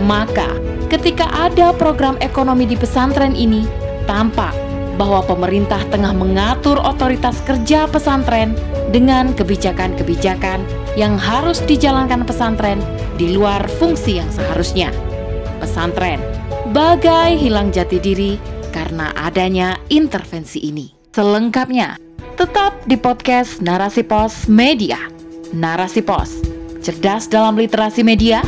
Maka, ketika ada program ekonomi di pesantren ini, tampak bahwa pemerintah tengah mengatur otoritas kerja pesantren dengan kebijakan-kebijakan yang harus dijalankan pesantren di luar fungsi yang seharusnya. Pesantren bagai hilang jati diri karena adanya intervensi ini. Selengkapnya, tetap di podcast Narasi Pos Media. Narasi Pos, cerdas dalam literasi media,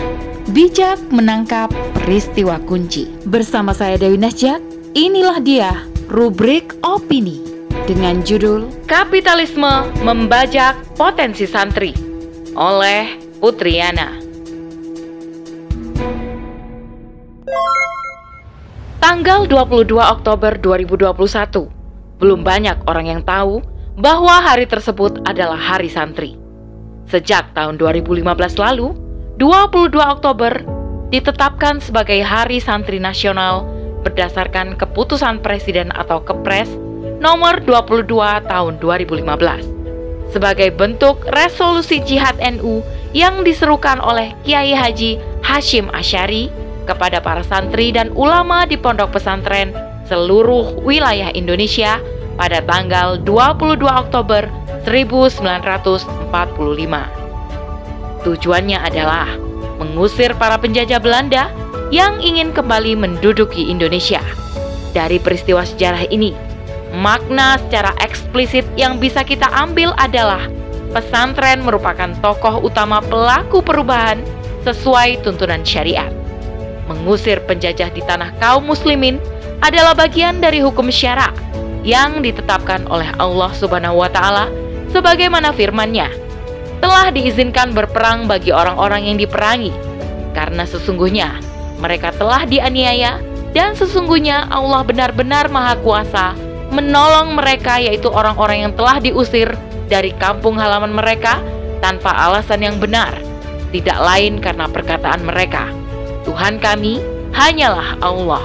bijak menangkap peristiwa kunci. Bersama saya Dewi Nasjak, inilah dia rubrik opini dengan judul Kapitalisme Membajak Potensi Santri oleh Putriana. Tanggal 22 Oktober 2021, belum banyak orang yang tahu bahwa hari tersebut adalah Hari Santri. Sejak tahun 2015 lalu, 22 Oktober ditetapkan sebagai Hari Santri Nasional berdasarkan keputusan Presiden atau Kepres nomor 22 tahun 2015 sebagai bentuk resolusi jihad NU yang diserukan oleh Kiai Haji Hashim Asyari kepada para santri dan ulama di pondok pesantren seluruh wilayah Indonesia pada tanggal 22 Oktober 1945. Tujuannya adalah mengusir para penjajah Belanda yang ingin kembali menduduki Indonesia. Dari peristiwa sejarah ini, makna secara eksplisit yang bisa kita ambil adalah pesantren merupakan tokoh utama pelaku perubahan sesuai tuntunan syariat. Mengusir penjajah di tanah kaum muslimin adalah bagian dari hukum syara yang ditetapkan oleh Allah Subhanahu wa taala sebagaimana firman-Nya. Telah diizinkan berperang bagi orang-orang yang diperangi karena sesungguhnya mereka telah dianiaya dan sesungguhnya Allah benar-benar maha kuasa menolong mereka yaitu orang-orang yang telah diusir dari kampung halaman mereka tanpa alasan yang benar, tidak lain karena perkataan mereka. Tuhan kami hanyalah Allah.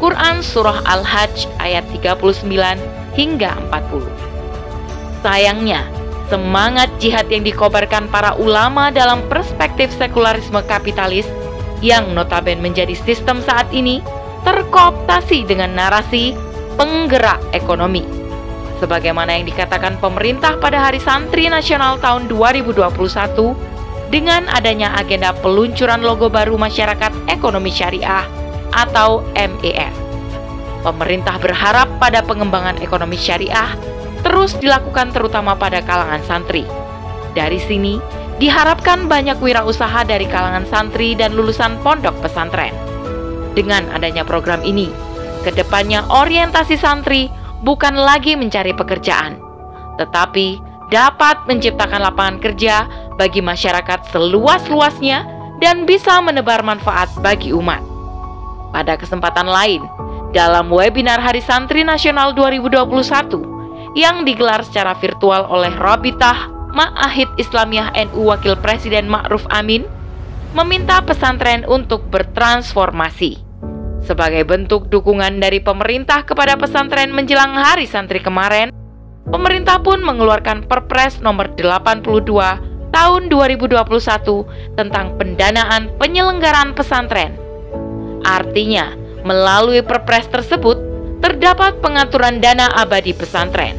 Quran Surah Al-Hajj ayat 39 hingga 40. Sayangnya, semangat jihad yang dikobarkan para ulama dalam perspektif sekularisme kapitalis yang notaben menjadi sistem saat ini terkooptasi dengan narasi penggerak ekonomi. Sebagaimana yang dikatakan pemerintah pada Hari Santri Nasional tahun 2021 dengan adanya agenda peluncuran logo baru Masyarakat Ekonomi Syariah atau MES. Pemerintah berharap pada pengembangan ekonomi syariah terus dilakukan terutama pada kalangan santri. Dari sini, diharapkan banyak wirausaha dari kalangan santri dan lulusan pondok pesantren. Dengan adanya program ini, ke depannya orientasi santri bukan lagi mencari pekerjaan, tetapi dapat menciptakan lapangan kerja bagi masyarakat seluas-luasnya dan bisa menebar manfaat bagi umat. Pada kesempatan lain, dalam webinar Hari Santri Nasional 2021 yang digelar secara virtual oleh Rabitah Ma'ahid Islamiyah NU Wakil Presiden Ma'ruf Amin meminta pesantren untuk bertransformasi. Sebagai bentuk dukungan dari pemerintah kepada pesantren menjelang Hari Santri kemarin, pemerintah pun mengeluarkan Perpres nomor 82 tahun 2021 tentang pendanaan penyelenggaraan pesantren. Artinya, melalui Perpres tersebut terdapat pengaturan dana abadi pesantren,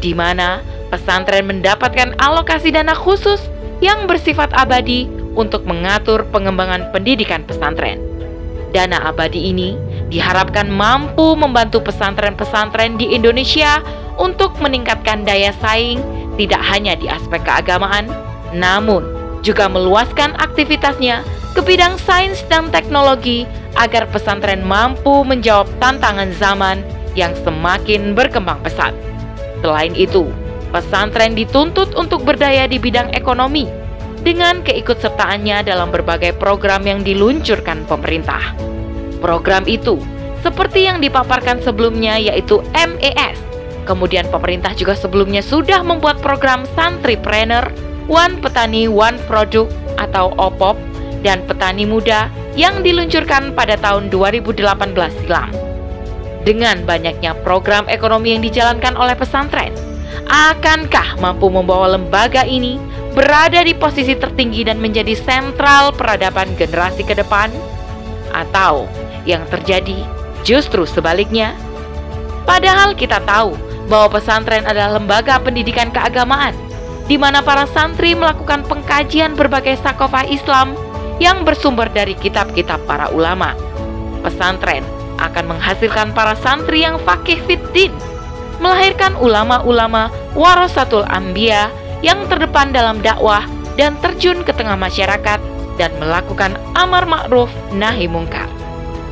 di mana pesantren mendapatkan alokasi dana khusus yang bersifat abadi untuk mengatur pengembangan pendidikan pesantren. Dana abadi ini diharapkan mampu membantu pesantren-pesantren di Indonesia untuk meningkatkan daya saing tidak hanya di aspek keagamaan, namun juga meluaskan aktivitasnya ke bidang sains dan teknologi agar pesantren mampu menjawab tantangan zaman yang semakin berkembang pesat. Selain itu, pesantren dituntut untuk berdaya di bidang ekonomi dengan keikutsertaannya dalam berbagai program yang diluncurkan pemerintah. Program itu seperti yang dipaparkan sebelumnya yaitu MES. Kemudian pemerintah juga sebelumnya sudah membuat program Santripreneur, One Petani One Product atau OPOP dan Petani Muda yang diluncurkan pada tahun 2018 silam. Dengan banyaknya program ekonomi yang dijalankan oleh pesantren, Akankah mampu membawa lembaga ini berada di posisi tertinggi dan menjadi sentral peradaban generasi ke depan? Atau yang terjadi justru sebaliknya? Padahal kita tahu bahwa pesantren adalah lembaga pendidikan keagamaan di mana para santri melakukan pengkajian berbagai sakofah Islam yang bersumber dari kitab-kitab para ulama. Pesantren akan menghasilkan para santri yang fakih fiddin, melahirkan ulama-ulama warasatul ambia yang terdepan dalam dakwah dan terjun ke tengah masyarakat dan melakukan amar ma'ruf nahi mungkar.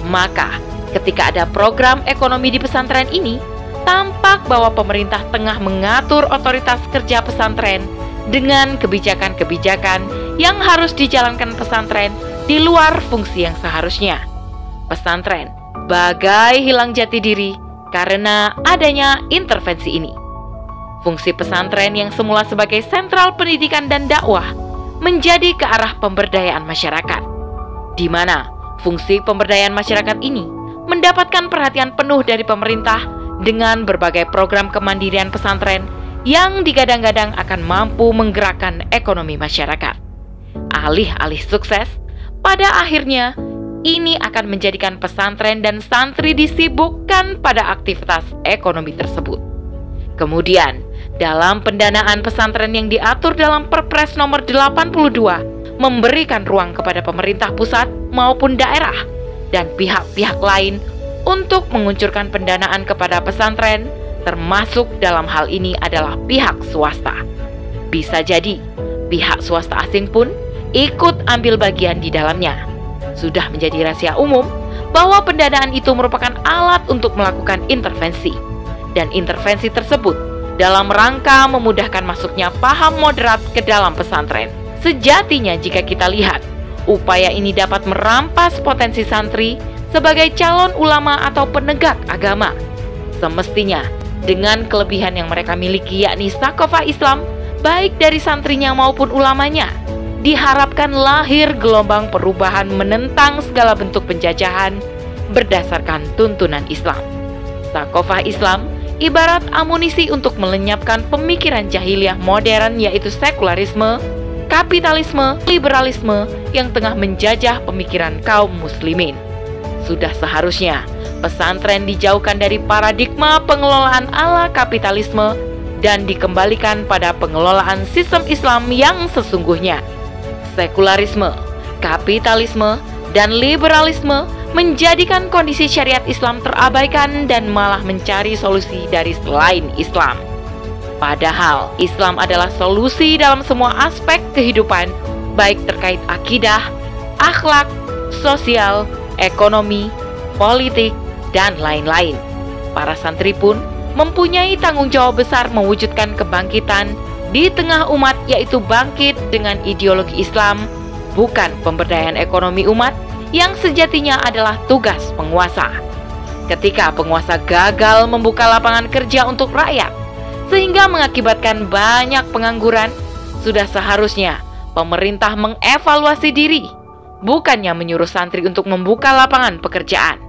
Maka, ketika ada program ekonomi di pesantren ini, tampak bahwa pemerintah tengah mengatur otoritas kerja pesantren dengan kebijakan-kebijakan yang harus dijalankan pesantren di luar fungsi yang seharusnya. Pesantren bagai hilang jati diri karena adanya intervensi ini. Fungsi pesantren yang semula sebagai sentral pendidikan dan dakwah menjadi ke arah pemberdayaan masyarakat, di mana fungsi pemberdayaan masyarakat ini mendapatkan perhatian penuh dari pemerintah dengan berbagai program kemandirian pesantren yang digadang-gadang akan mampu menggerakkan ekonomi masyarakat. Alih-alih sukses, pada akhirnya ini akan menjadikan pesantren dan santri disibukkan pada aktivitas ekonomi tersebut. Kemudian, dalam pendanaan pesantren yang diatur dalam Perpres nomor 82 memberikan ruang kepada pemerintah pusat maupun daerah dan pihak-pihak lain untuk menguncurkan pendanaan kepada pesantren termasuk dalam hal ini adalah pihak swasta. Bisa jadi pihak swasta asing pun ikut ambil bagian di dalamnya. Sudah menjadi rahasia umum bahwa pendanaan itu merupakan alat untuk melakukan intervensi dan intervensi tersebut dalam rangka memudahkan masuknya paham moderat ke dalam pesantren. Sejatinya jika kita lihat, upaya ini dapat merampas potensi santri sebagai calon ulama atau penegak agama. Semestinya, dengan kelebihan yang mereka miliki yakni sakofa Islam, baik dari santrinya maupun ulamanya, diharapkan lahir gelombang perubahan menentang segala bentuk penjajahan berdasarkan tuntunan Islam. Sakofa Islam ibarat amunisi untuk melenyapkan pemikiran jahiliyah modern yaitu sekularisme, kapitalisme, liberalisme yang tengah menjajah pemikiran kaum muslimin. Sudah seharusnya pesantren dijauhkan dari paradigma pengelolaan ala kapitalisme dan dikembalikan pada pengelolaan sistem Islam yang sesungguhnya. Sekularisme, kapitalisme, dan liberalisme menjadikan kondisi syariat Islam terabaikan dan malah mencari solusi dari selain Islam. Padahal Islam adalah solusi dalam semua aspek kehidupan, baik terkait akidah, akhlak, sosial, ekonomi, politik, dan lain-lain. Para santri pun mempunyai tanggung jawab besar mewujudkan kebangkitan di tengah umat yaitu bangkit dengan ideologi Islam, bukan pemberdayaan ekonomi umat, yang sejatinya adalah tugas penguasa. Ketika penguasa gagal membuka lapangan kerja untuk rakyat, sehingga mengakibatkan banyak pengangguran, sudah seharusnya pemerintah mengevaluasi diri, bukannya menyuruh santri untuk membuka lapangan pekerjaan.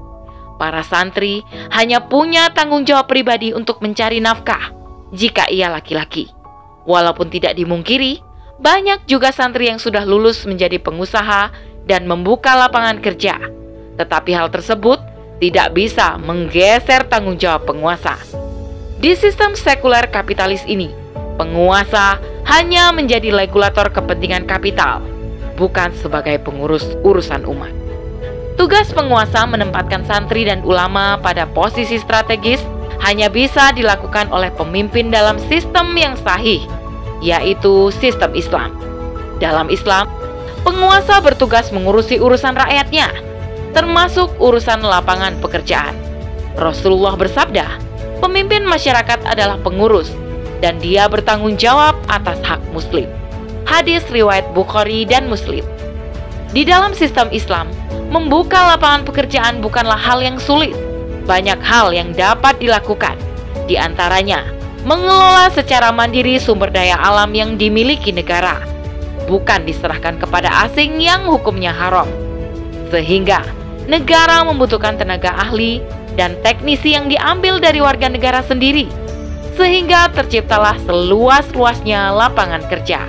Para santri hanya punya tanggung jawab pribadi untuk mencari nafkah jika ia laki-laki. Walaupun tidak dimungkiri, banyak juga santri yang sudah lulus menjadi pengusaha dan membuka lapangan kerja. Tetapi hal tersebut tidak bisa menggeser tanggung jawab penguasa. Di sistem sekuler kapitalis ini, penguasa hanya menjadi regulator kepentingan kapital, bukan sebagai pengurus urusan umat. Tugas penguasa menempatkan santri dan ulama pada posisi strategis hanya bisa dilakukan oleh pemimpin dalam sistem yang sahih, yaitu sistem Islam. Dalam Islam, penguasa bertugas mengurusi urusan rakyatnya, termasuk urusan lapangan pekerjaan. Rasulullah bersabda, pemimpin masyarakat adalah pengurus, dan dia bertanggung jawab atas hak muslim. Hadis riwayat Bukhari dan Muslim. Di dalam sistem Islam, membuka lapangan pekerjaan bukanlah hal yang sulit. Banyak hal yang dapat dilakukan, di antaranya mengelola secara mandiri sumber daya alam yang dimiliki negara bukan diserahkan kepada asing yang hukumnya haram. Sehingga negara membutuhkan tenaga ahli dan teknisi yang diambil dari warga negara sendiri. Sehingga terciptalah seluas-luasnya lapangan kerja.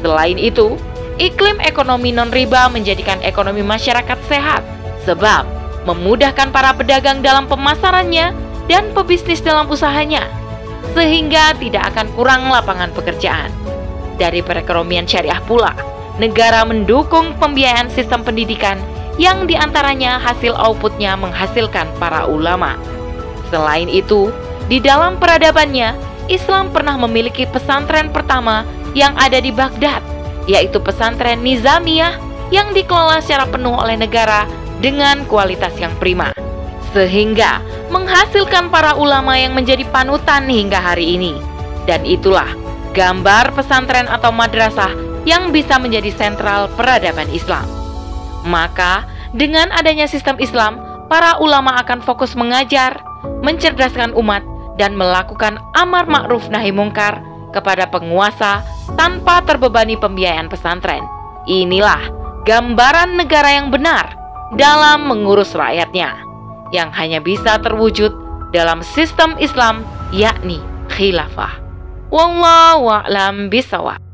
Selain itu, iklim ekonomi non-riba menjadikan ekonomi masyarakat sehat sebab memudahkan para pedagang dalam pemasarannya dan pebisnis dalam usahanya, sehingga tidak akan kurang lapangan pekerjaan. Dari perekonomian syariah pula, negara mendukung pembiayaan sistem pendidikan yang di antaranya hasil outputnya menghasilkan para ulama. Selain itu, di dalam peradabannya, Islam pernah memiliki pesantren pertama yang ada di Baghdad, yaitu pesantren Nizamiyah yang dikelola secara penuh oleh negara dengan kualitas yang prima, sehingga menghasilkan para ulama yang menjadi panutan hingga hari ini. Dan itulah gambar pesantren atau madrasah yang bisa menjadi sentral peradaban Islam. Maka, dengan adanya sistem Islam, para ulama akan fokus mengajar, mencerdaskan umat, dan melakukan amar ma'ruf nahi mungkar kepada penguasa tanpa terbebani pembiayaan pesantren. Inilah gambaran negara yang benar dalam mengurus rakyatnya yang hanya bisa terwujud dalam sistem Islam yakni khilafah. Wallahu a'lam bisawab.